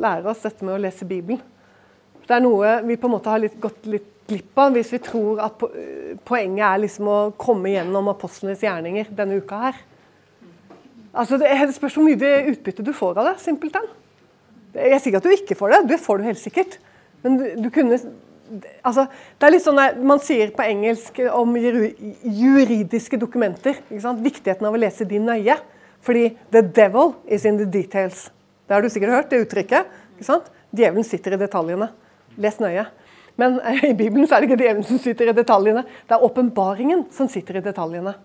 lære oss dette med å lese Bibelen. Det er noe vi på en måte har litt, gått litt glipp av hvis vi tror at poenget er liksom å komme gjennom apostlenes gjerninger denne uka her. Altså, Det spørs hvor mye utbytte du får av det, simpelthen. Jeg sier ikke at du ikke får det, det får du helt sikkert. Men du, du kunne altså, det er litt sånn der, Man sier på engelsk om juridiske dokumenter viktigheten av å lese de nøye. Fordi 'the devil is in the details'. Det har du sikkert hørt, det uttrykket. ikke sant? Djevelen sitter i detaljene. Les nøye. Men i Bibelen så er det ikke djevelen som sitter i detaljene. Det er åpenbaringen som sitter i detaljene.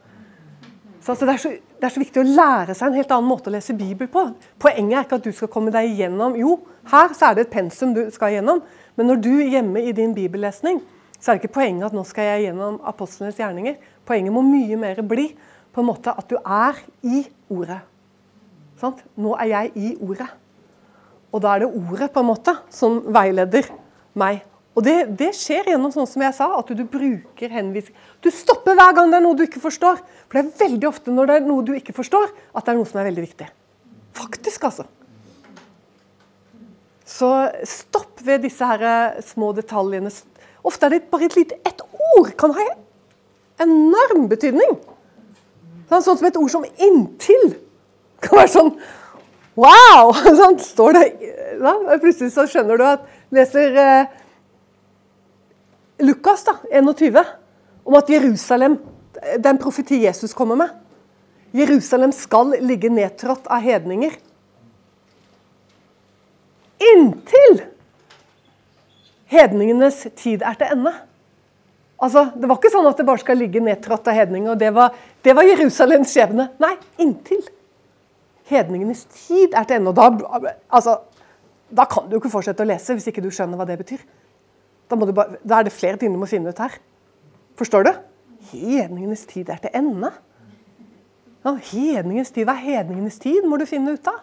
Så altså, det, er så, det, er så, viktig å lære seg en helt annen måte å lese Bibel på. Poenget er ikke at du skal komme deg igjennom Jo, her så er det et pensum du skal igjennom. Men når du hjemme i din bibellesning, så er det ikke poenget at nå skal jeg gjennom apostlenes gjerninger. Poenget må mye mer bli på en måte at du er i ordet. Sant? Nå er jeg i ordet. Og da er det ordet på en måte som veileder meg. Og det, det, skjer gjennom sånn som jeg sa, at du, bruker henvisning. Du stopper hver gang det er noe du ikke forstår. For det er veldig ofte når det er noe du ikke forstår, at det er noe som er veldig viktig. Faktisk, altså. Så stopp ved disse her eh, små detaljene. Ofte er det bare et lite ett ord kan ha enorm betydning. Sånn som et ord som 'inntil' kan være sånn Wow! Sånn står det da, Plutselig så skjønner du at leser eh, Lukas da, 21 om at Jerusalem Det er en profeti Jesus kommer med. Jerusalem skal ligge nedtrådt av hedninger. Inntil hedningenes tid er til ende. Altså, Det var ikke sånn at det bare skal ligge nedtrådt av hedninger, og det var, det var Jerusalems skjebne. Nei, inntil hedningenes tid er til ende. Og da, altså, da kan du jo ikke fortsette å lese hvis ikke du skjønner hva det betyr. Da, bare, da er det flere ting du må finne ut her. Forstår du? Hedningenes tid er til ende. Ja, hedningens tid, Hva er hedningenes tid, må du finne ut av.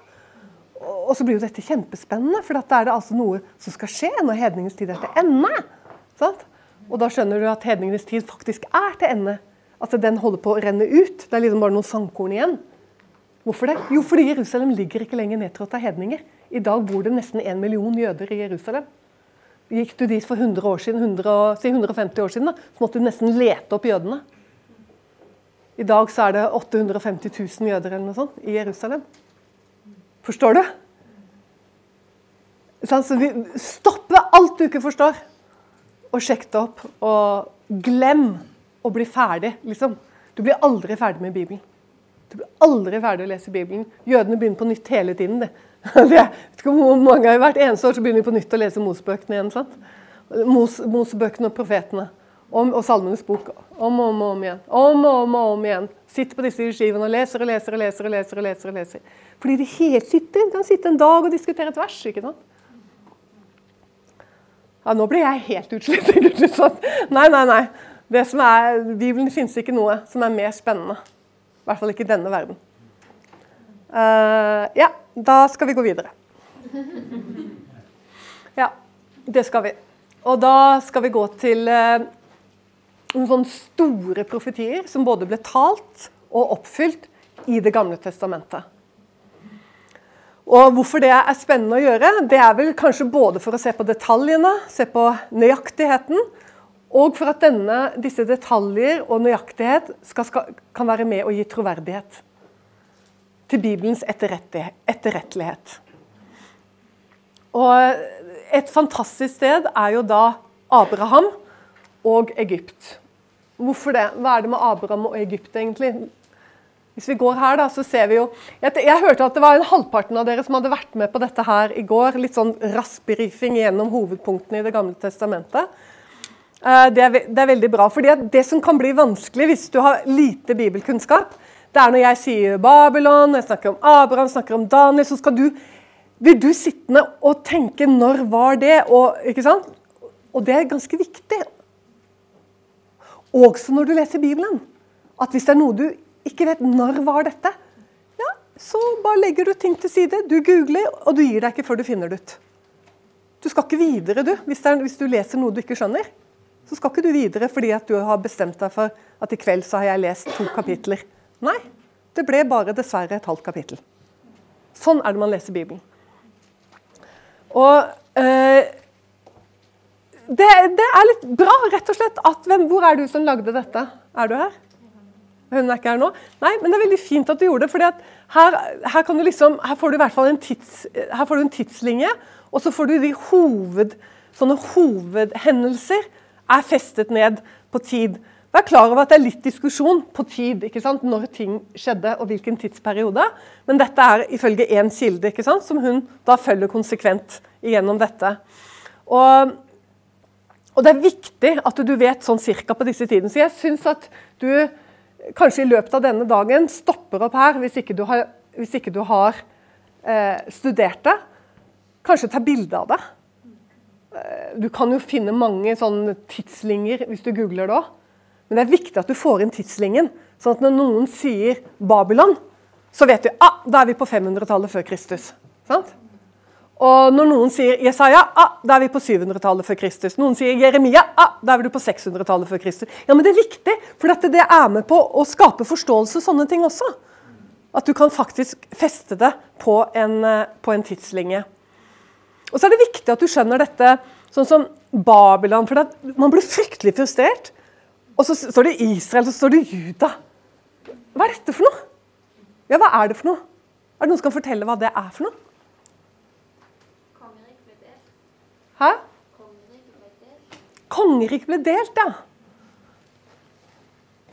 Og så blir jo dette kjempespennende, for da er det altså noe som skal skje når hedningens tid er til ende. Sant? Og da skjønner du at hedningenes tid faktisk er til ende. Altså Den holder på å renne ut. Det er liksom bare noen sandkorn igjen. Hvorfor det? Jo, fordi Jerusalem ligger ikke lenger nedtrådt av hedninger. I dag bor det nesten en million jøder i Jerusalem. Gikk du dit for 100 år siden, 100, si 150 år siden, da, så måtte du nesten lete opp jødene. I dag så er det 850 000 jøder eller noe sånt i Jerusalem. Forstår du? Så vi stopper alt du ikke forstår, og sjekk det opp. Og glem å bli ferdig, liksom. Du blir aldri ferdig med Bibelen. Aldri ferdig å lese Bibelen. Jødene begynner på nytt hele tiden. det. Jeg vet ikke hvor mange Hvert eneste år så begynner vi på nytt å lese Mosebøkene igjen. sant? Mos, Mosebøkene og profetene. Om, og Salmenes bok. Om og om, om igjen. Om og om, om igjen. Sitter på disse skivene og leser og leser og leser. og leser og leser og leser. Fordi de helt sitter. De kan sitte en dag og diskutere et vers. ikke sant? Ja, Nå ble jeg helt utslitt. Nei, nei, nei. Det som er, Bibelen finnes ikke noe som er mer spennende. I hvert fall ikke i denne verden. Uh, ja, da skal vi gå videre. Ja, det skal vi. Og da skal vi gå til uh, noen sånne store profetier som både ble talt og oppfylt i Det gamle testamentet. Og Hvorfor det er spennende å gjøre, det er vel kanskje både for å se på detaljene, se på nøyaktigheten, og for at denne, disse detaljer og nøyaktighet skal, skal, kan være med å gi troverdighet til Bibelens etterrettelighet. Og et fantastisk sted er jo da Abraham og Egypt. Hvorfor det? Hva er det med Abraham og Egypt, egentlig? Hvis vi går her, da, så ser vi jo jeg, jeg, hørte at det var en halvparten av dere som hadde vært med på dette her i går. Litt sånn rask brifing gjennom hovedpunktene i Det gamle testamentet. Eh, det er, det er veldig bra. fordi Det som kan bli vanskelig hvis du har lite bibelkunnskap, det er når jeg sier Babylon, jeg snakker om Abraham, snakker om Daniel, så skal du vil du sittende og tenke 'når var det?' Og, ikke sant? og det er ganske viktig. Også når du leser Bibelen. At hvis det er noe du ikke vet når var dette, ja, så bare legger du ting til side. Du googler, og du gir deg ikke før du finner det ut. Du skal ikke videre, du, hvis, er, hvis du leser noe du ikke skjønner. Så skal ikke du videre fordi at du har bestemt deg for at i kveld så har jeg lest to kapitler. Nei, det ble bare dessverre et halvt kapittel. Sånn er det man leser Bibelen. Og eh, det, det, er litt bra, rett og slett. At, hvem, hvor er du som lagde dette? Er du her? Hun er ikke her nå? Nei, men det er veldig fint at du gjorde det. For her, her, liksom, her, får du i hvert fall en, tids, her får du en tidslinje, og så får du de hoved, sånne hovedhendelser er festet ned på tid. Vær klar over at det er litt diskusjon på tid, ikke sant? når ting skjedde og hvilken tidsperiode. Men dette er ifølge én kilde, ikke sant? som hun da følger konsekvent gjennom dette. Og, og, det er viktig at du vet sånn cirka på disse tidene. Så jeg syns at du kanskje i løpet av denne dagen stopper opp her hvis ikke du har, ikke du har eh, studert det. Kanskje ta bilde av det. Du kan jo finne mange sånne tidslinjer hvis du googler det òg. Men det er viktig at du får inn tidslinjen. Sånn at når noen sier Babylon, så vet du ah, da er vi på 500-tallet før Kristus. Sant? Og når noen sier Jesaja, ah, da er vi på 700-tallet før Kristus. Noen sier Jeremia, ah, da er du på 600-tallet før Kristus. Ja, men det er viktig, for det er med på å skape forståelse sånne ting også. At du kan faktisk feste det på en, eh, på en tidslinje. Og så er det viktig at du skjønner dette sånn som Babylon. For man blir fryktelig frustrert og så står det Israel, så står det Juda. Hva er dette for noe? Ja, hva er det for noe? Er det noen som kan fortelle hva det er for noe? Hæ? Kongeriket ble delt, ja.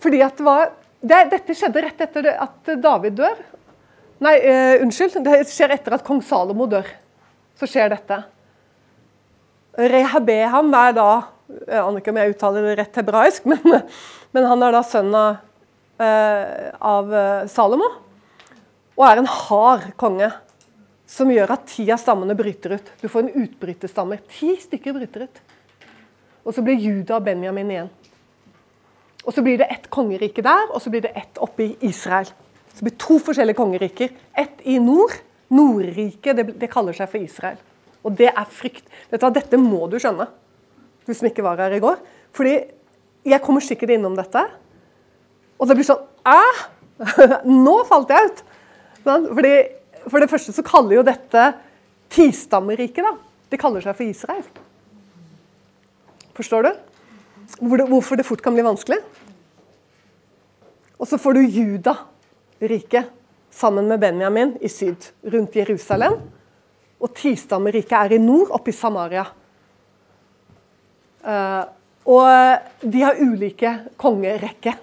Fordi at det var det, Dette skjedde rett etter at David dør. Nei, uh, unnskyld. Det skjer etter at kong Salomo dør. Så skjer dette. Rehabeham er da jeg aner ikke om jeg uttaler det rett hebraisk, men, men han er da sønn av, eh, av eh, Salomo. Og er en hard konge som gjør at ti av stammene bryter ut. Du får en utbryterstamme. Ti stykker bryter ut. Og så blir Juda og Benjamin igjen. Og så blir det ett kongerike der, og så blir det ett oppe i Israel. Så det blir to forskjellige kongeriker. Ett i nord. Nordriket, det, det kaller seg for Israel. Og det er frykt. Dette må du skjønne du som ikke var her i går. Fordi jeg kommer sikkert innom dette, og det blir sånn Æh! Nå falt jeg ut! Fordi, for det første så kaller jo dette tistammeriket, da. De kaller seg for Israel. Forstår du? Hvorfor det fort kan bli vanskelig? Og så får du Juda-riket sammen med Benjamin i syd, rundt Jerusalem. Og tistammeriket er i nord, oppe i Samaria. Uh, og de har ulike kongerekker.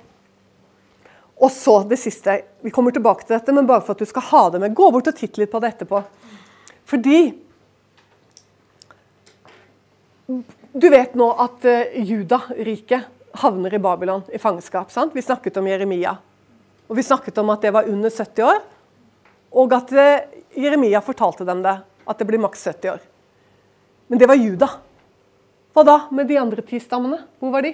Og så det siste. Vi kommer tilbake til dette, men bare for at du skal ha det med. Gå bort og titt litt på det etterpå. Fordi Du vet nå at uh, Juda-riket havner i Babylon, i fangenskap. sant? Vi snakket om Jeremia. Og vi snakket om at det var under 70 år. Og at uh, Jeremia fortalte dem det, at det blir maks 70 år. Men det var Juda. Hva da med de andre ti stammene? Hvor var de?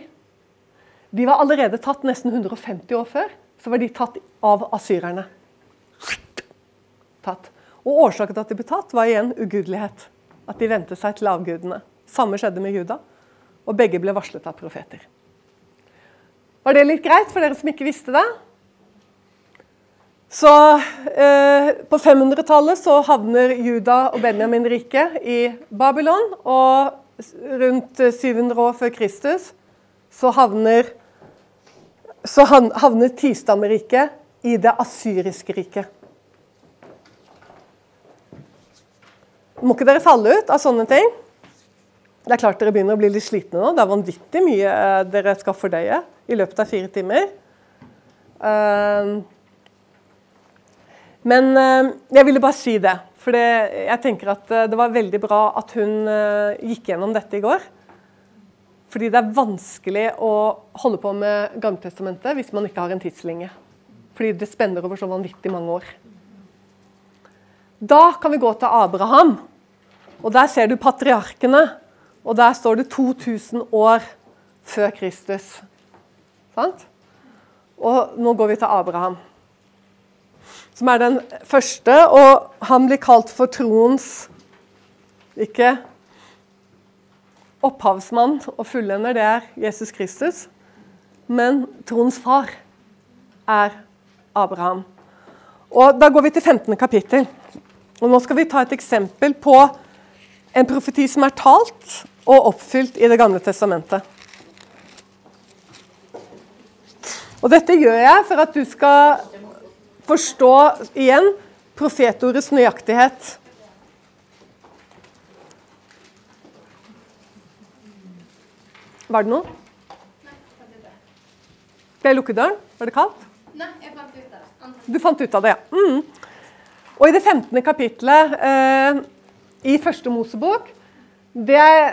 De var allerede tatt nesten 150 år før. Så var de tatt av asyrerne. Tatt. Og Årsaken til at de ble tatt, var igjen ugudelighet. At de vendte seg til avgudene. Samme skjedde med Juda. Og begge ble varslet av profeter. Var det litt greit for dere som ikke visste det? Så eh, På 500-tallet så havner Juda og Benjamin-riket i Babylon. og rundt 700 år før Kristus, så havner, så havner tistammeriket i det asyriske riket. Må ikke dere falle ut av sånne ting? Det er klart dere begynner å bli litt slitne nå. Det er vanvittig mye eh, dere skal fordøye i løpet av fire timer. Ehm, men eh, jeg ville bare si det. For jeg tenker at eh, det var veldig bra at hun uh, gikk gjennom dette i går. Fordi det er vanskelig å holde på med Gammeltestamentet hvis man ikke har en tidslinje. Fordi det spenner over så vanvittig mange år. Da kan vi gå til Abraham. Og Der ser du patriarkene. Og der står det 2000 år før Kristus. Sant? Og nå går vi til Abraham som er den første. Og han blir kalt for troens ikke opphavsmann og fullender, det er Jesus Kristus. Men troens far er Abraham. Og Da går vi til 15. kapittel. Og Nå skal vi ta et eksempel på en profeti som er talt og oppfylt i Det gamle testamentet. Og dette gjør jeg for at du skal forstå igjen profetordets nøyaktighet. Var det noe? Ble jeg lukket døren? Var det kaldt? Nei, jeg fant ut av det. Du fant ut av det, ja. Mm. Og i det 15. kapittelet eh, i første Mosebok det er,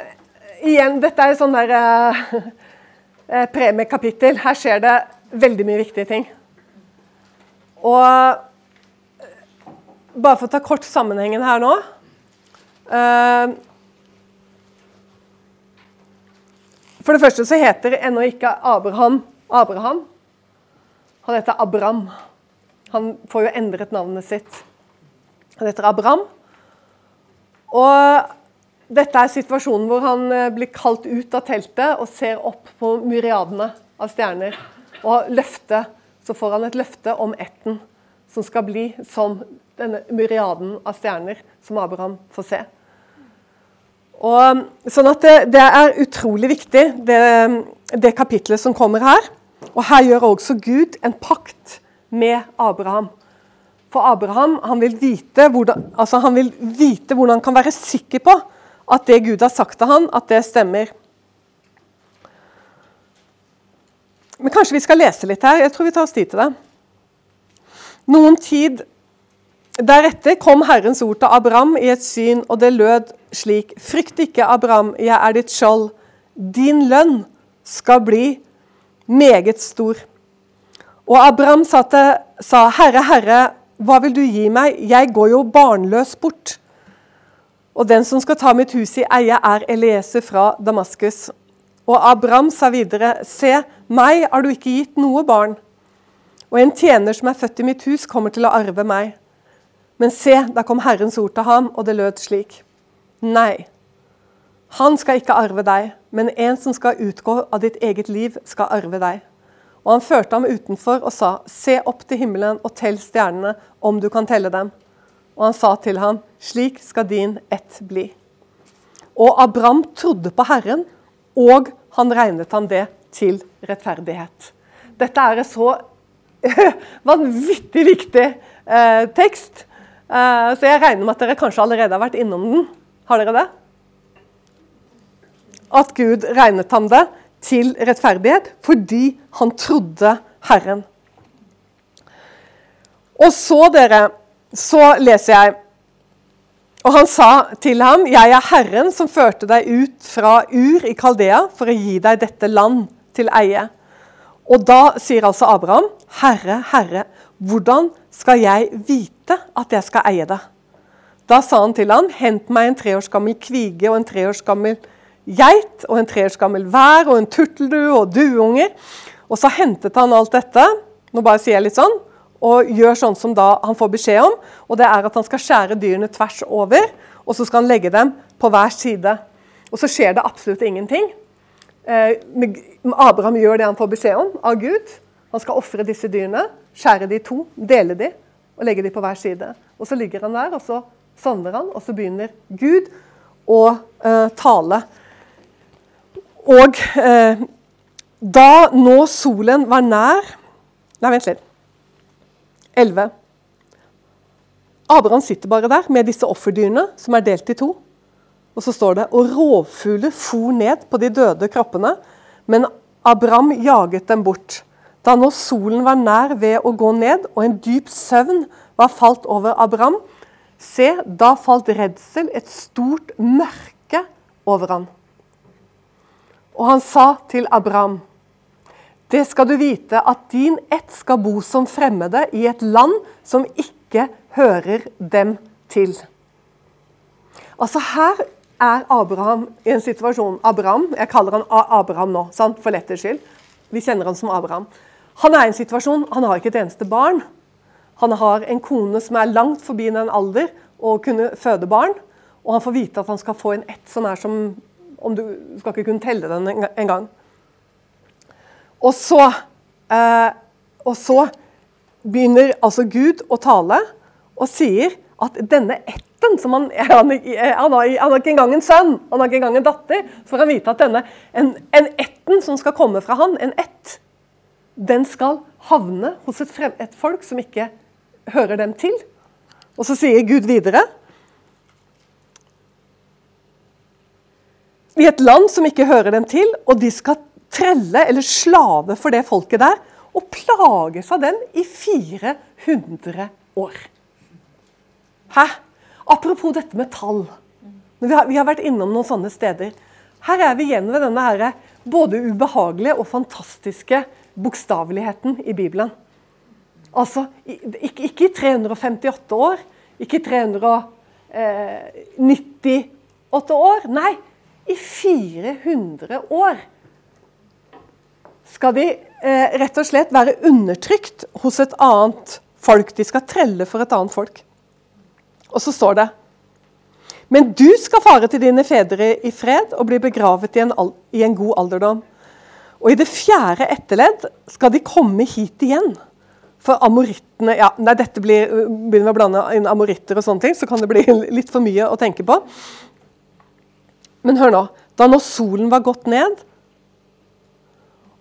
igjen, Dette er et sånn der eh, eh, premiekapittel. Her skjer det veldig mye viktige ting. Og eh, bare for å ta kort sammenhengen her nå eh, For det første så heter ennå ikke Abraham Abraham. Han heter Abram. Han får jo endret navnet sitt. Han heter Abram. Og dette er situasjonen hvor han eh, blir kalt ut av teltet og ser opp på myriadene av stjerner. Og løfte, så får han et løfte om ætten som skal bli som denne myriaden av stjerner som Abraham får se. Og, sånn at det, det, er utrolig viktig, det, det kapitlet som kommer her. Og her gjør også Gud en pakt med Abraham. For Abraham han vil, vite hvordan, altså han vil vite hvordan han kan være sikker på at det Gud har sagt til han, at det stemmer. Men kanskje vi skal lese litt her? Jeg tror vi tar oss tid til det. Noen tid deretter kom Herrens ord til Abraham i et syn, og det lød slik.: Frykt ikke, Abraham, jeg er ditt skjold. Din lønn skal bli meget stor. Og Abraham sa, til, sa, Herre, Herre, hva vil du gi meg? Jeg går jo barnløs bort. Og den som skal ta mitt hus i eie, er Eliese fra Damaskus. Og Abraham sa videre, Se, meg har du ikke gitt noe barn. Og en tjener som er født i mitt hus, kommer til å arve meg. Men se, da kom Herrens ord til ham, og det lød slik. Nei, han skal ikke arve deg, men en som skal utgå av ditt eget liv, skal arve deg. Og han førte ham utenfor og sa, Se opp til himmelen og tell stjernene, om du kan telle dem. Og han sa til ham, Slik skal din ett bli. Og Abraham trodde på Herren, og han regnet han det til rettferdighet. Dette er en så vanvittig viktig eh, tekst, eh, så jeg regner med at dere kanskje allerede har vært innom den. Har dere det? At Gud regnet ham det til rettferdighet fordi han trodde Herren. Og så, dere, så leser jeg Og han sa til ham, 'Jeg er Herren som førte deg ut fra Ur i Kaldea for å gi deg dette land til eie.' Og da sier altså Abraham, 'Herre, Herre, hvordan skal jeg vite at jeg skal eie det?' Da sa han til ham, 'Hent meg en tre års gammel kvige og en tre års gammel geit og en tre års gammel vær og en turteldue og dueunger.' Og så hentet han alt dette, nå bare sier jeg litt sånn, og gjør sånn som han får beskjed om. Og det er at han skal skjære dyrene tvers over, og så skal han legge dem på hver side. Og så skjer det absolutt ingenting. Eh, Abraham gjør det han får beskjed om av Gud. Han skal ofre disse dyrene, skjære de to, dele de og legge de på hver side. Og så ligger han der, og så sovner han, og så begynner Gud å uh, tale. Og uh, da nå solen var nær Nei, vent litt. 11. Abraham sitter bare der med disse offerdyrene, som er delt i to. Og så står det og rovfugler for ned på de døde kroppene, men Abraham jaget dem bort. Da nå solen var nær ved å gå ned, og en dyp søvn var falt over Abraham, Se, da falt redsel, et stort mørke, over han. Og han sa til Abraham, det skal du vite, at din ett skal bo som fremmede i et land som ikke hører dem til. Altså Her er Abraham i en situasjon Abraham, Jeg kaller han Abraham nå, sant? for letters skyld. Vi kjenner han som Abraham. Han er i en situasjon, han har ikke et eneste barn. Han har en kone som er langt forbi den alder å kunne føde barn. Og han får vite at han skal få en ett som er som om Du skal ikke kunne telle den engang. Og så, eh, og så begynner altså Gud å tale og sier at denne etten som han, han, han, har, han har ikke engang en sønn, han har ikke engang en datter. Så får han vite at denne, en, en ætten som skal komme fra han, en ett, den skal havne hos et, frem, et folk som ikke hører dem til. Og så sier Gud videre I et land som ikke hører dem til, og de skal trelle eller slave for det folket der, og plages av den i 400 år. Hæ? Apropos dette med tall. Vi har, vi har, vært innom noen sånne steder. Her er vi igjen ved denne her, både ubehagelige og fantastiske bokstaveligheten i Bibelen. Altså ikke, ikke, i 358 år, ikke i 398 år. Nei, i 400 år skal de eh, rett og slett være undertrykt hos et annet folk. De skal trelle for et annet folk. Og så står det Men du skal fare til dine fedre i fred og bli begravet i en, i en god alderdom. Og i det fjerde etterledd skal de komme hit igjen. For amorittene ja, nei, dette blir, Begynner vi å blande inn amoritter og sånne ting, så kan det bli litt for mye å tenke på. Men hør nå. Da når solen var gått ned,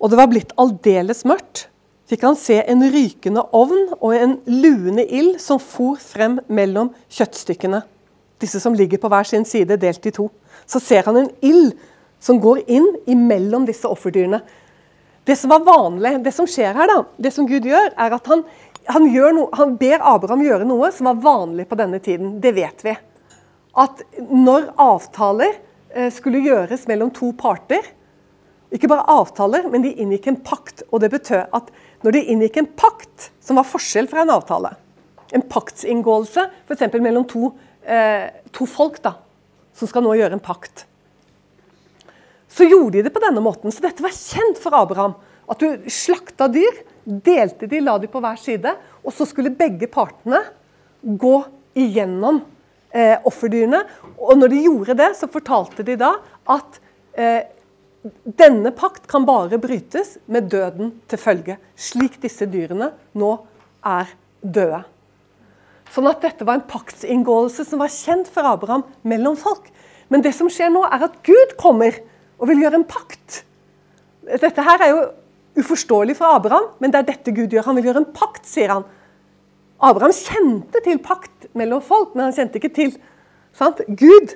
og det var blitt aldeles mørkt, fikk han se en rykende ovn og en luende ild som for frem mellom kjøttstykkene. Disse som ligger på hver sin side, delt i to. Så ser han en ild som går inn imellom disse offerdyrene. Det som var vanlig, det som skjer her, da, det som Gud gjør, er at han, han, no, han ber Abraham gjøre noe som var vanlig på denne tiden. Det vet vi. At når avtaler eh, skulle gjøres mellom to parter, ikke bare avtaler, men de inngikk en pakt. Og det betød at når de inngikk en pakt, som var forskjell fra en avtale En paktsinngåelse f.eks. mellom to, eh, to, folk da, som skal nå gjøre en pakt. Så gjorde de det på denne måten. Så dette var kjent for Abraham. At du slakta dyr, delte de, la de på hver side, og så skulle begge partene gå igjennom eh, offerdyrene. Og når de gjorde det, så fortalte de da at eh, denne pakt kan bare brytes med døden til følge, slik disse dyrene nå er døde. Sånn at dette var en paktsinngåelse som var kjent for Abraham mellom folk. Men det som skjer nå, er at Gud kommer og vil gjøre en pakt. Dette her er jo uforståelig for Abraham, men det er dette Gud gjør. Han vil gjøre en pakt, sier han. Abraham kjente til pakt mellom folk, men han kjente ikke til sant? Gud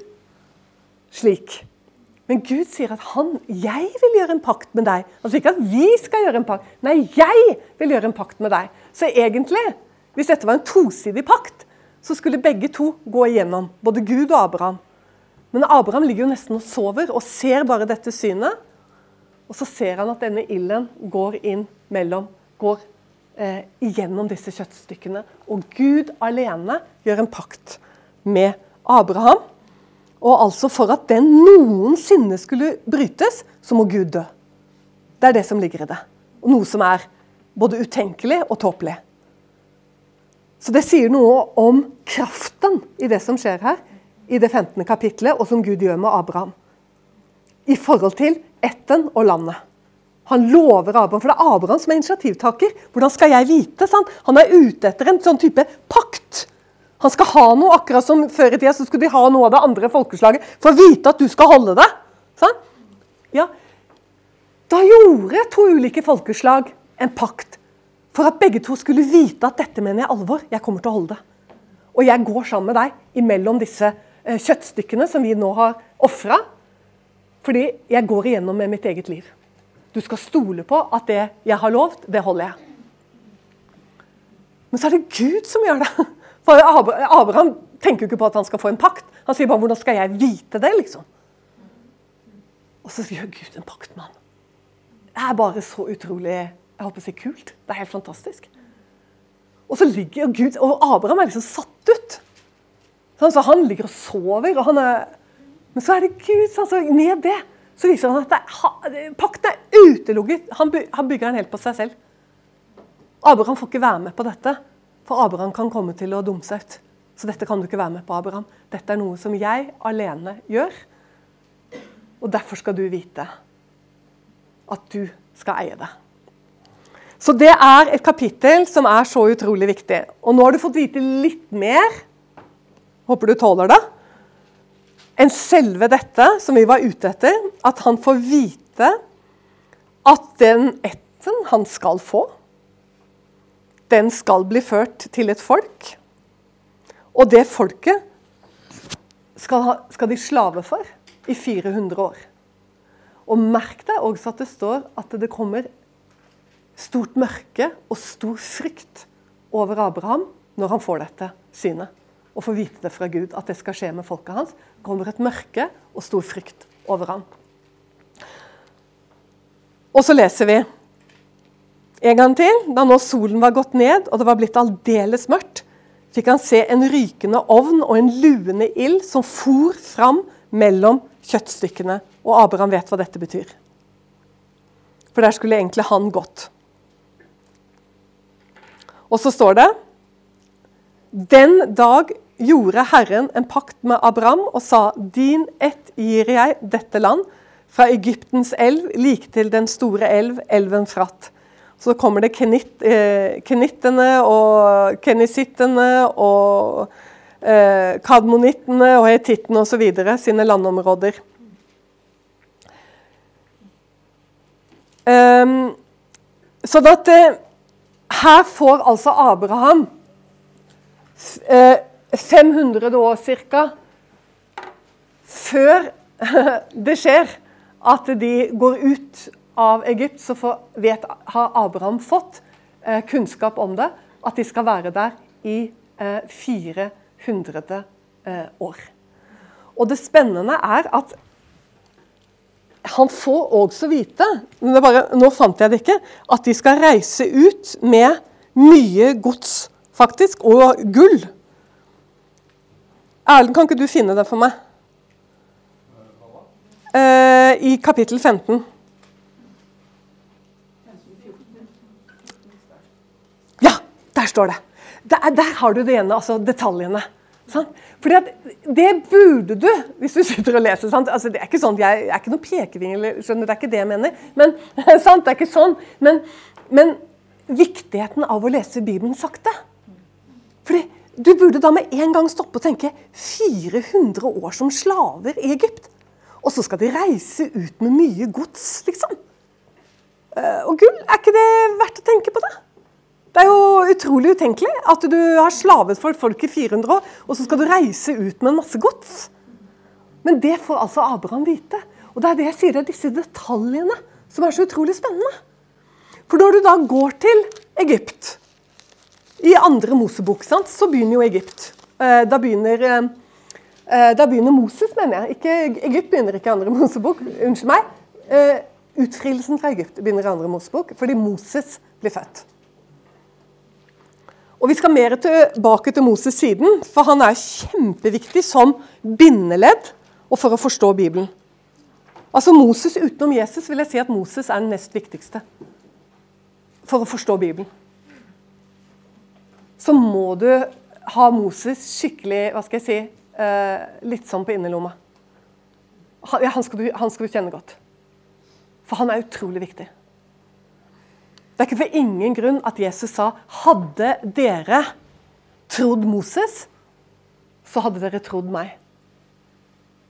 slik. Men Gud sier at han, 'jeg vil gjøre en pakt med deg'. Altså ikke at vi skal gjøre en pakt. Nei, jeg vil gjøre en pakt med deg. Så egentlig, hvis dette var en tosidig pakt, så skulle begge to gå igjennom. Både Gud og Abraham. Men Abraham ligger jo nesten og sover og ser bare dette synet. Og så ser han at denne ilden går inn mellom, går eh, igjennom disse kjøttstykkene. Og Gud alene gjør en pakt med Abraham. Og altså for at den noensinne skulle brytes, så må Gud dø. Det er det som ligger i det. Noe som er både utenkelig og tåpelig. Så det sier noe om kraften i det som skjer her, i det 15. kapitlet, og som Gud gjør med Abraham. I forhold til ætten og landet. Han lover Abraham, for det er Abraham som er initiativtaker. Hvordan skal jeg vite? Sant? Han er ute etter en sånn type pakt han skal ha noe, akkurat som før i tida så skulle de ha noe av det andre folkeslaget for å vite at du skal holde det. Sånn? Ja. Da gjorde to ulike folkeslag en pakt for at begge to skulle vite at dette mener jeg alvor. Jeg kommer til å holde det. Og jeg går sammen med deg imellom disse eh, kjøttstykkene som vi nå har ofra. Fordi jeg går igjennom med mitt eget liv. Du skal stole på at det jeg har lovt, det holder jeg. Men så er det Gud som gjør det. For Abraham tenker jo ikke på at han skal få en pakt. Han sier bare 'hvordan skal jeg vite det'? liksom? Og så gjør Gud en pakt med. Det er bare så utrolig jeg håper å si kult. Det er helt fantastisk. Og så ligger Gud, og Abraham er liksom satt ut. Sånn, så han ligger og sover. og han er, Men så er det Gud. Så med det så viser han at det, pakten er utelukket. Han bygger den helt på seg selv. Abraham får ikke være med på dette. For Abraham kan komme til å dumme ut. Så dette kan du ikke være med på, Abraham. Dette er noe som jeg alene gjør. Og derfor skal du vite at du skal eie det. Så det er et kapittel som er så utrolig viktig. Og nå har du fått vite litt mer Håper du tåler det. Enn selve dette som vi var ute etter, at han får vite at den etten han skal få, den skal bli ført til et folk. Og det folket skal, ha, skal de slave for i 400 år. Og merk deg også at det står at det kommer stort mørke og stor frykt over Abraham når han får dette synet. Og får vite det fra Gud, at det skal skje med folket hans. Det kommer et mørke og stor frykt over ham. Og så leser vi en gang til. Da nå solen var gått ned og det var blitt aldeles mørkt, fikk han se en rykende ovn og en luende ild som for fram mellom kjøttstykkene. Og Abraham vet hva dette betyr. For der skulle egentlig han gått. Og så står det Den dag gjorde Herren en pakt med Abraham og sa Din ett gir jeg dette land, fra Egyptens elv like til den store elv, elven Fratt. Så kommer det kenit, eh, kenittene og kenisittene og eh, kadmonittene og hetittene osv. sine landområder. Um, sånn at eh, her får altså Abraham eh, 500 år ca. før det skjer at de går ut av Egypt, så får, vet, har Abraham fått eh, kunnskap om det, at de skal være der i eh, 400 eh, år. Og det spennende er at han får også vite bare, Nå fant jeg det ikke. At de skal reise ut med mye gods, faktisk, og gull. Erlend, kan ikke du finne det for meg? Eh, I kapittel 15. Der står det. Der, der har du det ene, altså detaljene. Sant? Fordi at Det burde du, hvis du sitter og leser. Altså, det er ikke sånn, Jeg, jeg er ikke noen pekefinger, det er ikke det jeg mener. Men, sant? Det er ikke sånn. Men, men viktigheten av å lese Bibelen sakte. Fordi Du burde da med en gang stoppe og tenke 400 år som slaver i Egypt. Og så skal de reise ut med mye gods, liksom. Eh, og gull, er ikke det verdt å tenke på det? Det er jo utrolig utenkelig at du har slavet for folk i 400 år, og så skal du reise ut med en masse gods. Men det får altså Abraham vite. Og det er det jeg sier, det er disse detaljene som er så utrolig spennende. For når du da går til Egypt I andre Mosebok sant, så begynner jo Egypt. Eh, da begynner, eh, eh, da begynner Moses, mener jeg. Ikke, Egypt begynner ikke i andre Mosebok. Unnskyld meg. Utfrielsen fra Egypt begynner i andre Mosebok fordi Moses blir født. Og Vi skal mer tilbake til Moses siden, for han er kjempeviktig som bindeledd og for å forstå Bibelen. Altså Moses utenom Jesus vil jeg si at Moses er den nest viktigste for å forstå Bibelen. Så må du ha Moses skikkelig hva skal jeg si, eh, litt sånn på innerlomma. Han, skal du, han skal du kjenne godt. For han er utrolig viktig. Det er ikke for ingen grunn at Jesus sa hadde dere trodd Moses, så hadde dere trodd meg.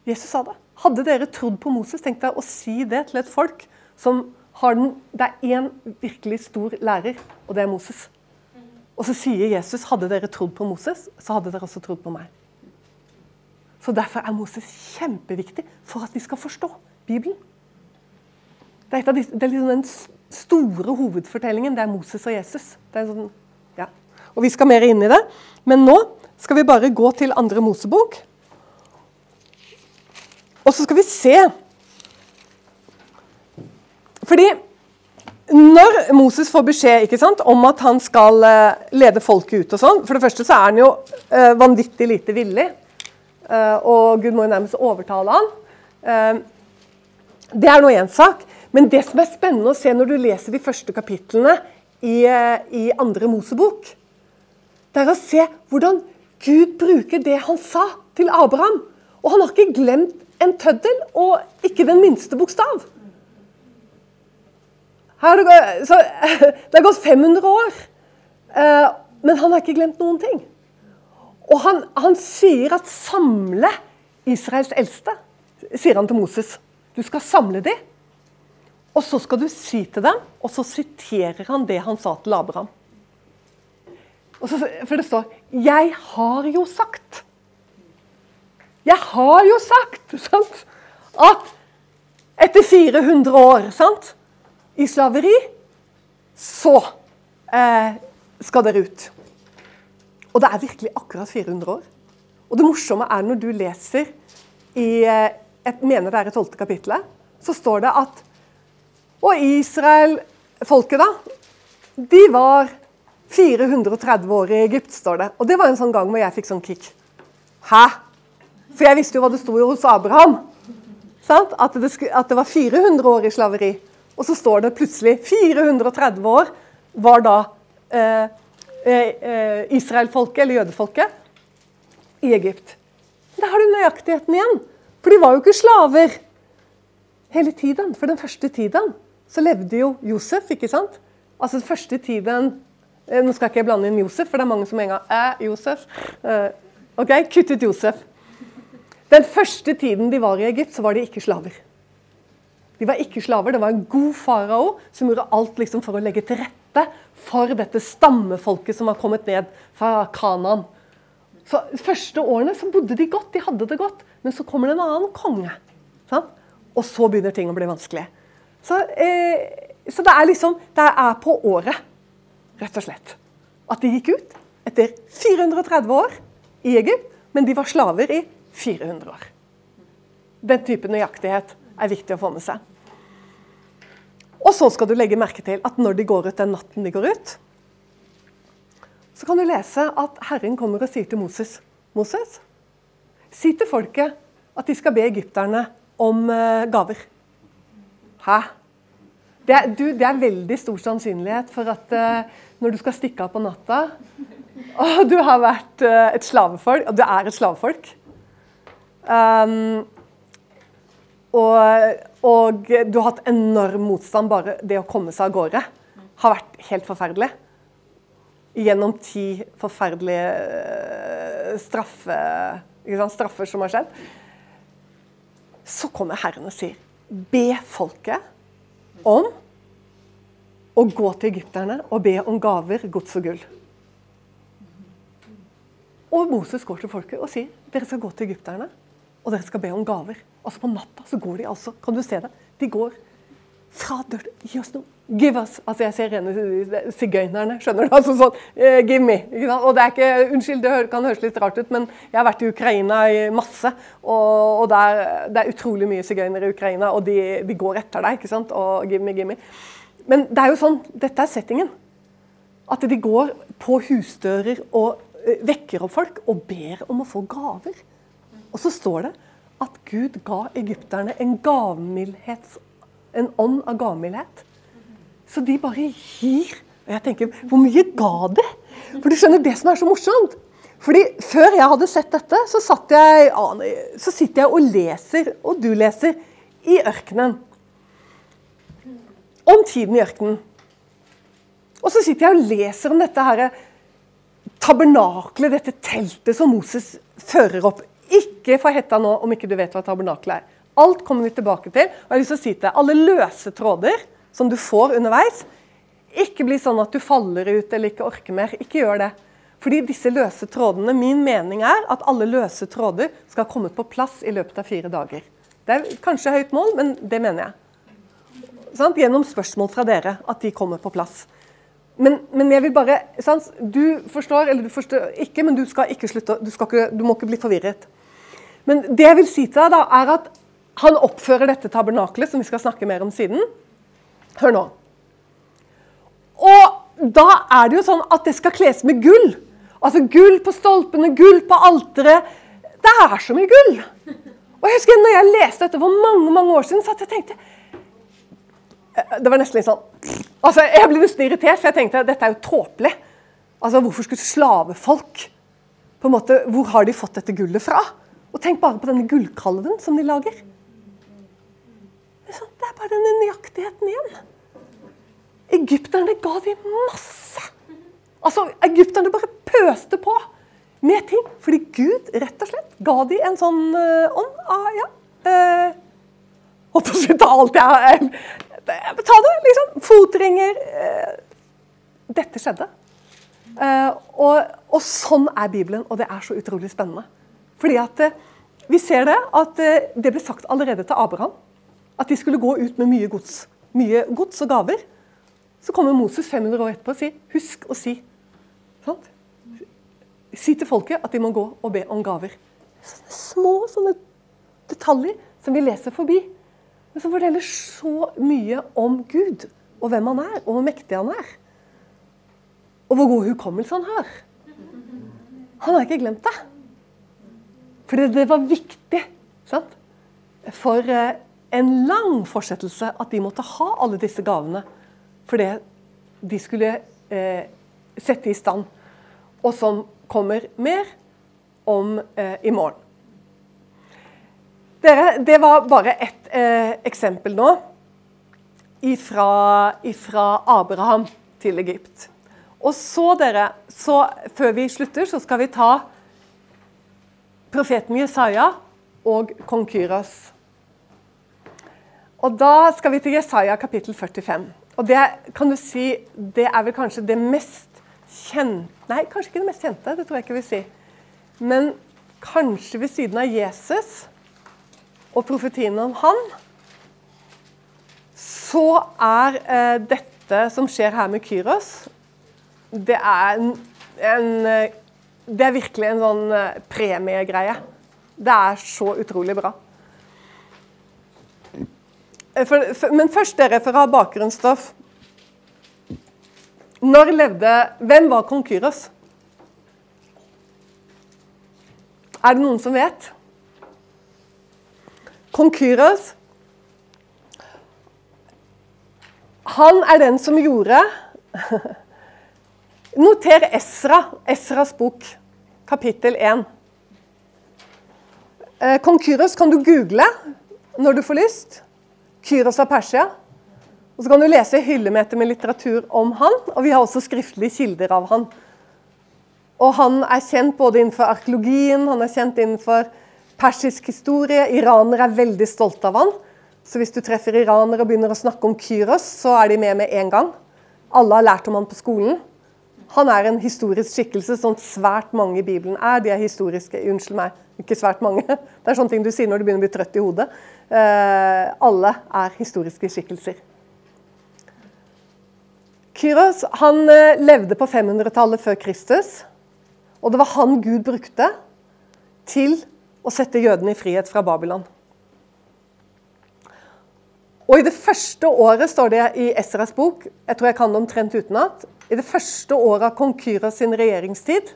Jesus sa det. Hadde dere trodd på Moses, tenk deg å si det til et folk som har den Det er én virkelig stor lærer, og det er Moses. Og så sier Jesus hadde dere trodd på Moses, så hadde dere også trodd på meg. Så Derfor er Moses kjempeviktig for at vi skal forstå Bibelen. Det er, de, det er liksom den store hovedfortellingen det er Moses og Jesus. Sånn, ja. Og Vi skal mer inn i det, men nå skal vi bare gå til andre Mosebok. Og så skal vi se Fordi når Moses får beskjed sant, om at han skal uh, lede folket ut og sånn For det første så er han jo uh, vanvittig lite villig, uh, og Gud må jo nærmest overtale han. det er nå én sak. Men det som er spennende å se når du leser de første kapitlene i, eh, i andre Mosebok, det er å se hvordan Gud bruker det han sa til Abraham. Og han har ikke glemt en tøddel, og ikke den minste bokstav. Det, så, det har gått 500 år, eh, men han har ikke glemt noen ting. Og han, han sier at 'samle Israels eldste', sier han til Moses. Du skal samle dem, og så skal du si til dem Og så siterer han det han sa til Abraham. Så, for det står 'Jeg har jo sagt'. Jeg har jo sagt sant? at etter 400 år sant? i slaveri, så eh, skal dere ut. Og det er virkelig akkurat 400 år. Og det morsomme er når du leser i eh, jeg mener det er i 12. kapittelet, så står det at Og Israel, folket, da, de var 430 år i Egypt, står det. Og det var en sånn gang hvor jeg fikk sånn kick. Hæ? For jeg visste jo hva det sto hos Abraham. At det, at, det, var 400 år i slaveri. Og så står det plutselig 430 år var da eh, eh, eh, Israelfolket, eller jødefolket, i Egypt. Da har du nøyaktigheten igjen. For de var jo ikke slaver hele tiden. For den første tiden så levde jo Josef, ikke sant? Altså den første tiden eh, Nå skal ikke jeg blande inn Josef, for det er mange som en gang er Josef. Eh, ok, Kutt ut Josef. Den første tiden de var i Egypt, så var de ikke slaver. De var ikke slaver. Det var en god farao som gjorde alt liksom for å legge til rette for dette stammefolket som var kommet ned fra Kanaan. Så De første årene så bodde de godt, de hadde det godt. Men så kommer det en annen konge. Sant? Og så begynner ting å bli vanskelig. Så, eh, så det er liksom Det er på året, rett og slett, at de gikk ut etter 430 år i Egypt, men de var slaver i 400 år. Den type nøyaktighet er viktig å få med seg. Og så skal du legge merke til at når de går ut den natten de går ut, så kan du lese at Herren kommer og sier til Moses Moses, si til folket at de skal be egypterne om uh, gaver. Hæ? Det er, du, det er, veldig stor sannsynlighet for at uh, når du skal stikke av på natta Og du har vært uh, et slavefolk, og du er et slavefolk um, og, og, du har hatt enorm motstand. Bare det å komme seg av gårde har vært helt forferdelig gjennom ti forferdelige eh, straffe, sant, straffer som har skjedd. Så kommer Herren og sier Be folket om å gå til egypterne og be om gaver, gods og gull. Og Moses går til folket og sier dere skal gå til egypterne og dere skal be om gaver. Altså På natta så går de altså, kan du se det, de går fra døra Gi oss noe Give us. Altså Jeg ser rene sigøynerne. skjønner du? Altså sånn, uh, Give me. Og det er ikke, Unnskyld, det kan høres litt rart ut, men jeg har vært i Ukraina i masse. Og, og der, det er utrolig mye sigøynere i Ukraina, og de, de, går etter deg. ikke sant? Og give me, give me. Men det er jo sånn, dette er settingen. At de går på husdører og uh, vekker opp folk og ber om å få gaver. Og så står det at Gud ga egypterne en gavmildhets en ånd av gavmildhet. Så de bare gir. Og jeg tenker, hvor mye ga de? For du skjønner det som er så morsomt. Fordi Før jeg hadde sett dette, så, jeg, så sitter jeg og leser, og du leser, i ørkenen. Om tiden i ørkenen. Og så sitter jeg og leser om dette her, tabernaklet, dette teltet som Moses fører opp. Ikke få hetta nå om ikke du vet hva tabernaklet er. Alt kommer vi tilbake til. og jeg har lyst til å si til deg, Alle løse tråder som du får underveis, ikke bli sånn at du faller ut eller ikke orker mer. Ikke gjør det. Fordi disse løse trådene, Min mening er at alle løse tråder skal ha kommet på plass i løpet av fire dager. Det er kanskje høyt mål, men det mener jeg. Sånn? Gjennom spørsmål fra dere at de kommer på plass. Men, men jeg vil bare sånn? Du forstår, eller du forstår ikke, men du skal ikke slutte, du, skal ikke, du må ikke bli forvirret. Men det jeg vil si til deg, da, er at han oppfører dette tabernakelet, som vi skal snakke mer om siden. Hør nå. Og da er det jo sånn at det skal kles med gull. Altså gull på stolpene, gull på alteret. Det er så mye gull! Og jeg husker når jeg leste dette for mange mange år siden, så at jeg tenkte eh, Det var nesten litt sånn Altså, Jeg ble nesten irritert, for jeg tenkte dette er jo tåpelig. Altså, Hvorfor skulle slavefolk på en måte, Hvor har de fått dette gullet fra? Og tenk bare på denne gullkalven som de lager. Det er bare denne nøyaktigheten igjen. Egypterne ga dem masse. Altså, Egypterne bare pøste på. med ting. Fordi Gud rett og slett ga de en sånn uh, ånd av ja, uh, Holdt på å si ta alt jeg har Ta det, liksom. Fotringer. Uh, dette skjedde. Og, og, sånn er Bibelen, og det er så utrolig spennende. Fordi at vi ser det at det ble sagt allerede til Abraham. At de skulle gå ut med mye gods, mye gods og gaver. Så kommer Moses 500 år etterpå og sier 'husk å si'. Sant? Si til folket at de må gå og be om gaver. Sånne små sånne detaljer som vi leser forbi, men som forteller så mye om Gud, og hvem han er, og hvor mektig han er. Og hvor god hukommelse han har. Han har ikke glemt det. Fordi det var viktig sant? for eh, en lang fortsettelse at de måtte ha alle disse gavene. For det de skulle eh, sette i stand. Og som kommer mer om eh, i morgen. Dere, det var bare ett eh, eksempel nå ifra, ifra, Abraham til Egypt. Og så, dere, så før vi slutter, så skal vi ta profeten Jesaja og kong Kyros. Og da skal vi til Jesaja kapittel 45. Og det kan du si, det er vel kanskje det mest kjente Nei, kanskje ikke det mest kjente, det tror jeg ikke jeg vil si. Men kanskje ved siden av Jesus og profetiene om han, så er eh, dette som skjer her med Kyros, det er en, en eh, Det er virkelig en sånn eh, premiegreie. Det er så utrolig bra. Eh, for, for, men først, dere, for å ha bakgrunnsstoff. Når levde Hvem var kong Kyros? Er det noen som vet? Kong Kyros Han er den som gjorde Noter Esra, Esras bok, kapittel 1. Eh, kong Kyros kan du google når du får lyst. Kyros av Persia. Og Så kan du lese hyllemeter med litteratur om han, og vi har også skriftlige kilder av han. Og Han er kjent både innenfor arkeologien, han er kjent innenfor persisk historie. Iranere er veldig stolte av han. Så hvis du treffer iranere og begynner å snakke om Kyros, så er de med med en gang. Alle har lært om han på skolen. Han er en historisk skikkelse, sånn svært mange i Bibelen er. De er historiske. Unnskyld meg, ikke svært mange. Det er sånne ting du sier når du begynner å bli trøtt i hodet. Eh, alle er historiske skikkelser. Kyros han eh, levde på 500-tallet før Kristus. Og det var han Gud brukte til å sette jødene i frihet fra Babylon. Og I det første året, står det i Esras bok, jeg tror jeg kan det omtrent utenat, i det første året av kong Kyros sin regjeringstid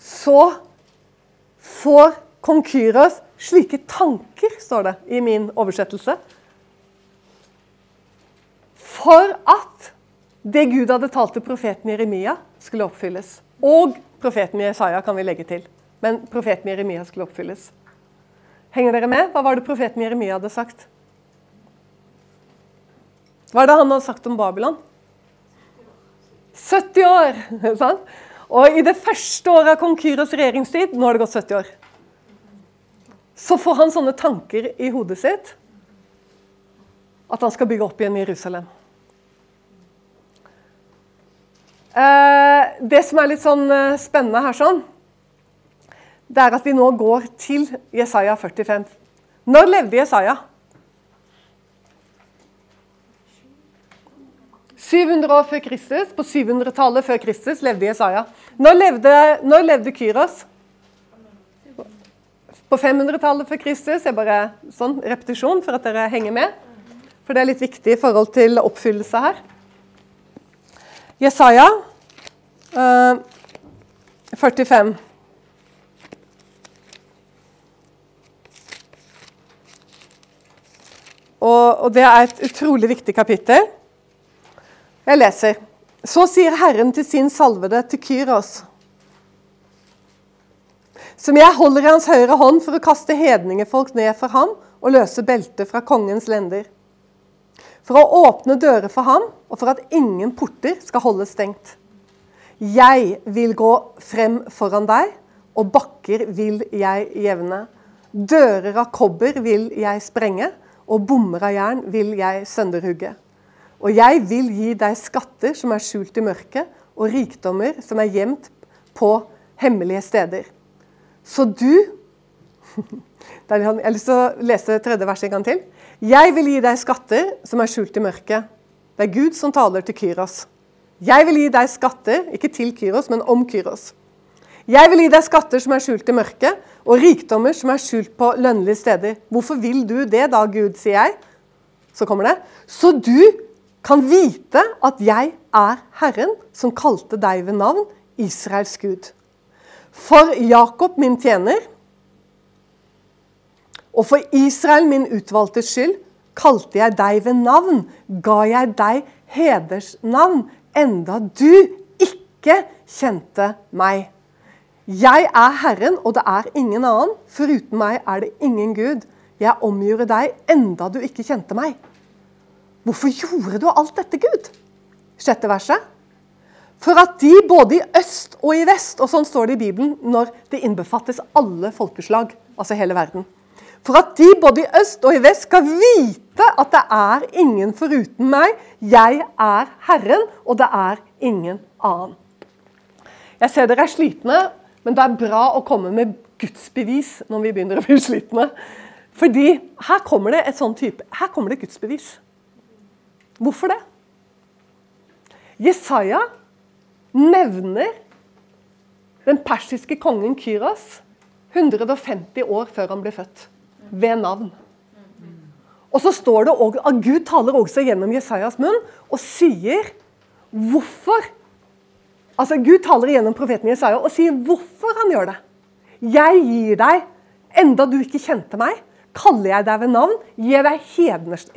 Så får kong Kyros slike tanker, står det i min oversettelse for at det Gud hadde talt til profeten Jeremia, skulle oppfylles. Og profeten Jesaja kan vi legge til. Men profeten Jeremia skulle oppfylles. Henger dere med? Hva var det profeten Jeremia hadde sagt? Hva er det han hadde sagt om Babylon? 70 år! sant? Og i det første året av kong Kyros regjeringstid Nå har det gått 70 år. Så får han sånne tanker i hodet sitt at han skal bygge opp igjen Jerusalem. Eh, det som er litt sånn eh, spennende her, sånn, det er at vi nå går til Jesaja 45. Når levde Jesaja? 700 år før Kristus, På 700-tallet før Kristus levde Jesaja. Når levde, når levde Kyros? På 500-tallet før Kristus. Jeg bare sånn repetisjon for at dere henger med. For det er litt viktig i forhold til oppfyllelse her. Jesaja uh, eh, 45. Og, og det er et utrolig viktig kapittel. Jeg leser. Så sier Herren til sin salvede, til Kyros, som jeg holder i hans høyre hånd for å kaste hedningefolk ned for ham og løse beltet fra kongens lender. for å åpne dører for ham, og for at ingen porter skal holdes stengt. Jeg vil gå frem foran deg, og bakker vil jeg jevne. Dører av kobber vil jeg sprenge, og bommer av jern vil jeg sønderhugge. Og jeg vil gi deg skatter som er skjult i mørket, og rikdommer som er gjemt på hemmelige steder. Så du Jeg har lyst til å lese tredje vers en gang til. Jeg vil gi deg skatter som er skjult i mørket. Det er Gud som taler til Kyros. Jeg vil gi deg skatter, ikke til Kyros, men om Kyros. Jeg vil gi deg skatter som er skjult i mørket, og rikdommer som er skjult på lønnlige steder. Hvorfor vil du det da, Gud, sier jeg. Så kommer det. Så du kan vite at jeg er Herren som kalte deg ved navn, Israels Gud. For Jakob, min tjener, og for Israel, min utvalgte skyld, kalte jeg deg ved navn, ga jeg deg hedersnavn, enda du ikke kjente meg. Jeg er Herren, og det er ingen annen. Foruten meg er det ingen Gud. Jeg omgjorde deg enda du ikke kjente meg. Hvorfor gjorde du alt dette, Gud? Sjette verset. For at de både i øst og i vest, og sånn står det i Bibelen når det innbefattes alle folkeslag, altså hele verden. For at de både i øst og i vest skal vite at det er ingen foruten meg. Jeg er Herren, og det er ingen annen. Jeg ser dere er slitne, men det er bra å komme med gudsbevis når vi begynner å bli slitne. Fordi her kommer det et sånn type, her kommer det gudsbevis. Hvorfor det? Jesaja nevner den persiske kongen Kyros 150 år før han ble født, ved navn. Og så står det også, at Gud taler også gjennom Jesajas munn og sier hvorfor Altså, Gud taler igjennom profeten Jesaja og sier hvorfor han gjør det. Jeg gir deg, enda du ikke kjente meg, kaller jeg deg ved navn, gir deg heders,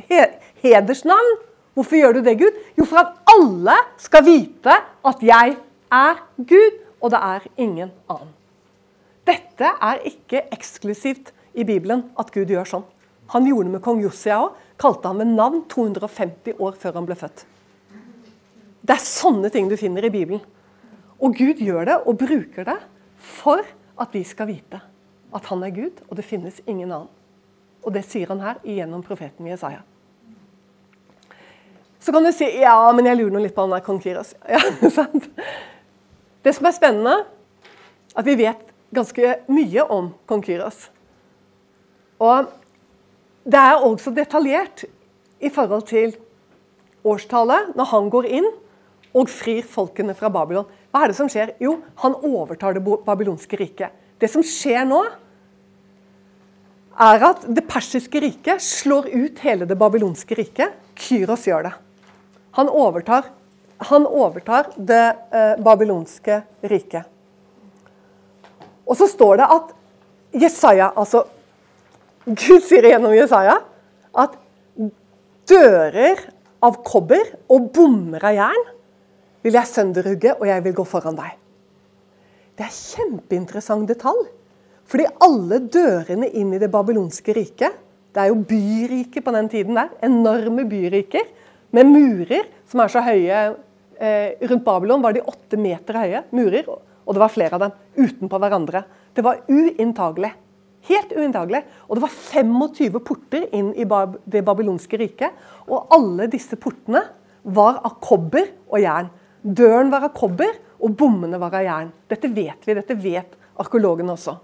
hedersnavn. Hvorfor gjør du det, Gud? Jo, for at alle skal vite at jeg er Gud, og det er ingen annen. Dette er ikke eksklusivt i Bibelen at Gud gjør sånn. Han gjorde det med kong Jossia òg. Kalte han ved navn 250 år før han ble født. Det er sånne ting du finner i Bibelen. Og Gud gjør det og bruker det for at vi skal vite at han er Gud, og det finnes ingen annen. Og det sier han her gjennom profeten Jesaja. Så kan du si ja, men jeg lurer litt på han der kong Kiros. Ja, sant? Det som er spennende, at vi vet ganske mye om kong Kyros. Og det er også detaljert i forhold til årstallet, når han går inn og frir folkene fra Babylon. Hva er det som skjer? Jo, han overtar det babylonske riket. Det som skjer nå, er at det persiske riket slår ut hele det babylonske riket. Kyros gjør det. Han overtar, han overtar det eh, babylonske riket. Og så står det at Jesaja, altså Gud sier gjennom Jesaja at dører av kobber og bommer av jern vil jeg sønderhugge, og jeg vil gå foran deg. Det er kjempeinteressant detalj. Fordi alle dørene inn i det babylonske riket Det er jo byriker på den tiden der. Enorme byriker med murer som er så høye. Eh, rundt Babylon var de åtte meter høye murer, og det var flere av dem utenpå hverandre. Det var uinntagelig. Helt uinntagelig. Og det var 25 porter inn i det babylonske riket. Og alle disse portene var av kobber og jern. Døren var av kobber, og bommene var av jern. Dette vet vi, dette vet arkeologene også.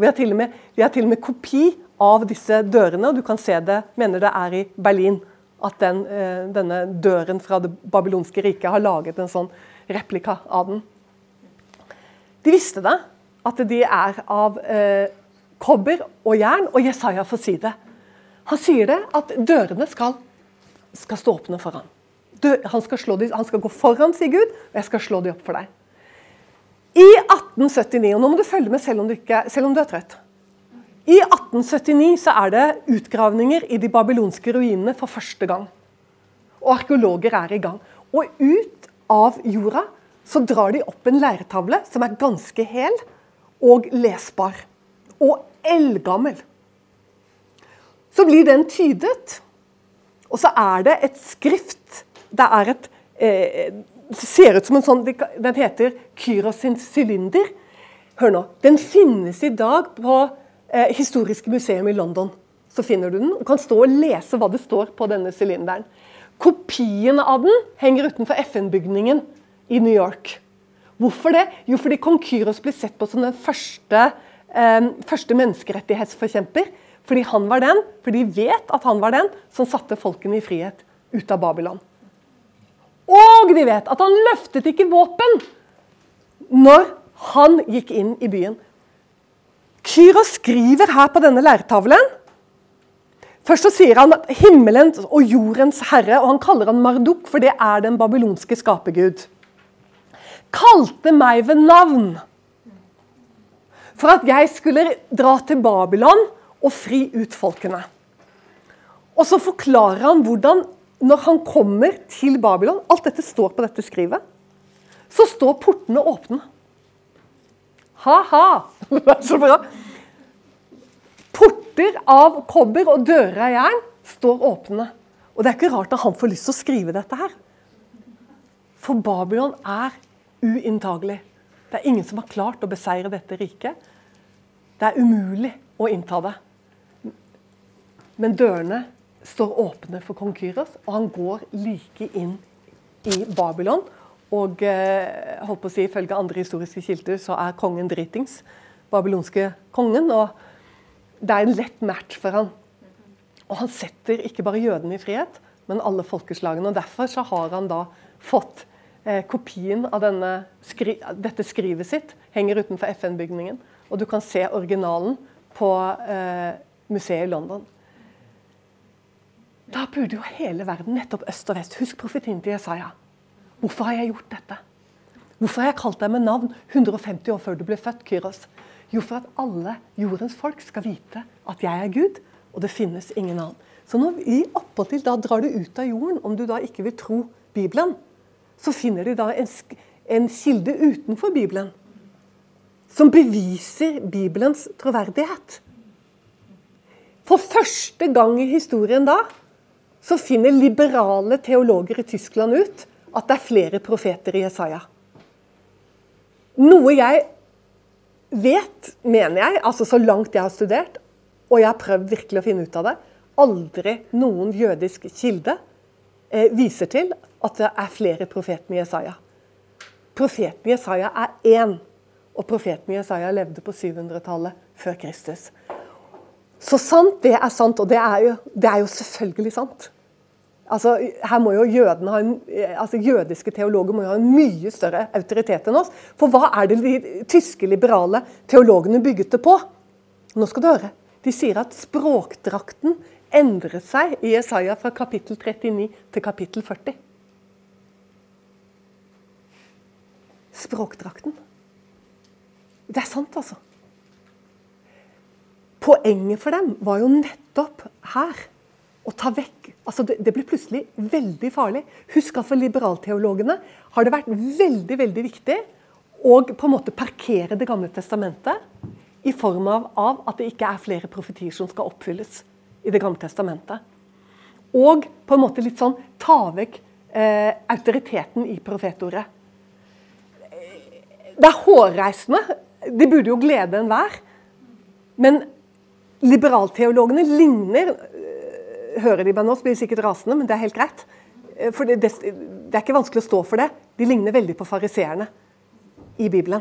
Vi har, og med, vi har til og med kopi av disse dørene, og du kan se det, mener det er i Berlin. At den, eh, denne døren fra det babylonske riket har laget en sånn replika av den. De visste det, at de er av eh, kobber og jern, og Jesaja får si det. Han sier det at dørene skal, skal stå åpne for ham han, skal de, han, skal gå foran, sier Gud, og jeg skal slå de opp for deg. I 1879, og nå må du følge med selv om du, ikke, selv om du er trøtt. I 1879 så er det utgravninger i de babylonske ruinene for første gang. Og arkeologer er i gang. Og ut av jorda så drar de opp en leiretavle som er ganske hel og lesbar. Og eldgammel. Så blir den tydet. Og så er det et skrift. Det er et eh, ser ut som en sånn Den heter Kyros sylinder. Hør nå. Den finnes i dag på eh, Historiske museum i London. Så finner du den og kan stå og lese hva det står på denne sylinderen. Kopien av den henger utenfor FN-bygningen i New York. Hvorfor det? Jo, fordi kong Kyros ble sett på som den første, eh, første menneskerettighetsforkjemper. Fordi han var den, for de vet at han var den som satte folkene i frihet ut av Babylon. Og de vet at han løftet ikke våpen når han gikk inn i byen. Kyros skriver her på denne lærtavlen Først så sier han at himmelens og jordens herre, og han kaller han Marduk, for det er den babylonske skapergud. Kalte meg ved navn for at jeg skulle dra til Babylon og fri ut folkene. Og så forklarer han hvordan når han kommer til Babylon Alt dette står på dette skrivet. Så står portene åpne. Ha-ha! Så bra. Porter av kobber og dører av jern står åpne. Og det er ikke rart at han får lyst til å skrive dette her. For Babylon er uinntagelig. Det er ingen som har klart å beseire dette riket. Det er umulig å innta det. Men dørene står åpne for kong Kyros, og han går like inn i Babylon. Og eh, holdt på å si, ifølge andre historiske kilder så er kongen dritings. Babylonske kongen. Og det er en lett match for han. Og han setter ikke bare jødene i frihet, men alle folkeslagene. og Derfor så har han da fått eh, kopien av denne, skri dette skrivet sitt. Henger utenfor FN-bygningen. Og du kan se originalen på eh, museet i London. Da burde jo hele verden, nettopp øst og vest Husk profetien til Jesaja. Hvorfor har jeg gjort dette? Hvorfor har jeg kalt deg med navn 150 år før du ble født, Kyros? Jo, for at alle jordens folk skal vite at jeg er Gud, og det finnes ingen annen. Så når vi oppåtil da drar det ut av jorden, om du da ikke vil tro Bibelen, så finner de da en, en kilde utenfor Bibelen som beviser Bibelens troverdighet. For første gang i historien da så finner liberale teologer i Tyskland ut at det er flere profeter i Jesaja. Noe jeg vet, mener jeg, altså så langt jeg har studert, og jeg har prøvd virkelig å finne ut av det, aldri noen jødisk kilde eh, viser til at det er flere profeter i Jesaja. Profeten Jesaja er én, og profeten Jesaja levde på 700-tallet før Kristus. Så sant det er sant, og det er jo, det er jo selvfølgelig sant. Altså, her må jo jødene ha en, altså, Jødiske teologer må jo ha en mye større autoritet enn oss. For hva er det de tyske liberale teologene bygget det på? Nå skal du høre. De sier at språkdrakten endret seg i Jesaja fra kapittel 39 til kapittel 40. Språkdrakten. Det er sant, altså. Poenget for dem var jo nettopp her å ta vekk altså det, det blir plutselig veldig farlig. Husk at for liberalteologene har det vært veldig veldig viktig å på en måte parkere Det gamle testamentet i form av, av at det ikke er flere profetier som skal oppfylles i Det gamle testamentet. Og på en måte litt sånn ta vekk eh, autoriteten i profetordet. Det er hårreisende. Det burde jo glede enhver. Men liberalteologene ligner øh, Hører de meg nå, så blir de sikkert rasende, men det er helt greit. Øh, for det, det, det, er ikke vanskelig å stå for det. De ligner veldig på fariseerne i Bibelen.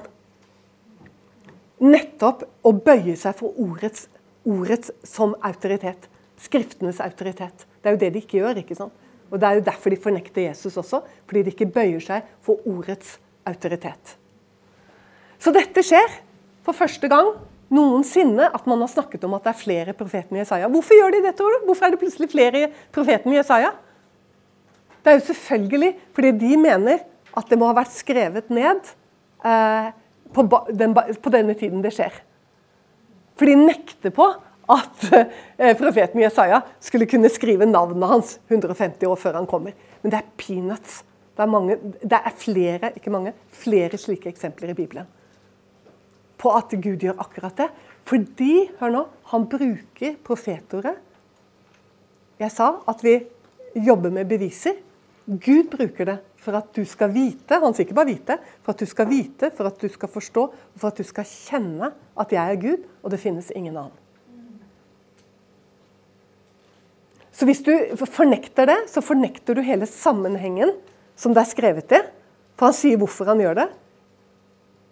Nettopp å bøye seg for ordets, ordets som autoritet. Skriftenes autoritet. Det er jo det de ikke gjør. ikke sant? Og Det er jo derfor de fornekter Jesus også. Fordi de ikke bøyer seg for ordets autoritet. Så dette skjer for første gang noensinne at man har snakket om at det er flere profeter i Jesaja. Hvorfor gjør de det, tror du? Hvorfor er det plutselig flere profeter i Jesaja? Det er jo selvfølgelig fordi de mener at det må ha vært skrevet ned eh, på, den, på, denne tiden det skjer. For de nekter på at eh, profeten Jesaja skulle kunne skrive navnet hans 150 år før han kommer. Men det er peanuts. Det er, mange, det er flere, ikke mange, flere slike eksempler i Bibelen på at Gud gjør akkurat det. Fordi, hør nå, han bruker profetordet. Jeg sa at vi jobber med beviser. Gud bruker det for at du skal vite, han sier ikke bare vite, for at du skal vite, for at du skal forstå, for at du skal kjenne at jeg er Gud, og det finnes ingen annen. Så hvis du fornekter det, så fornekter du hele sammenhengen som det er skrevet i. For han sier hvorfor han gjør det.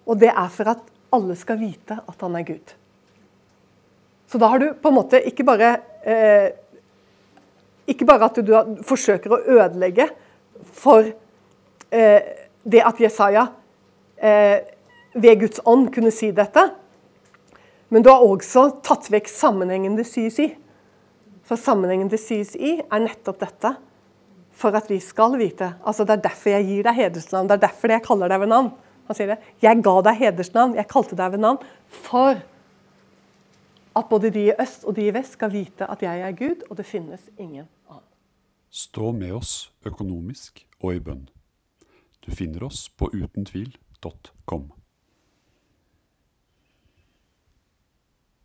Og det er for at alle skal vite at han er Gud. Så da har du på en måte ikke bare eh, Ikke bare at du forsøker å ødelegge for eh, det at Jesaja eh, ved Guds ånd kunne si dette, men du har også tatt vekk sammenhengen det sies i. For sammenhengen det sies i, er nettopp dette. For at vi skal vite. Altså Det er derfor jeg gir deg hedersnavn. Det er derfor jeg kaller deg ved navn. Han sier det. Jeg ga deg hedersnavn, jeg kalte deg ved navn. For at både de i øst og de i vest skal vite at jeg er Gud, og det finnes ingen annen. Stå med oss økonomisk og i bønn. Du finner oss på utentvil.com.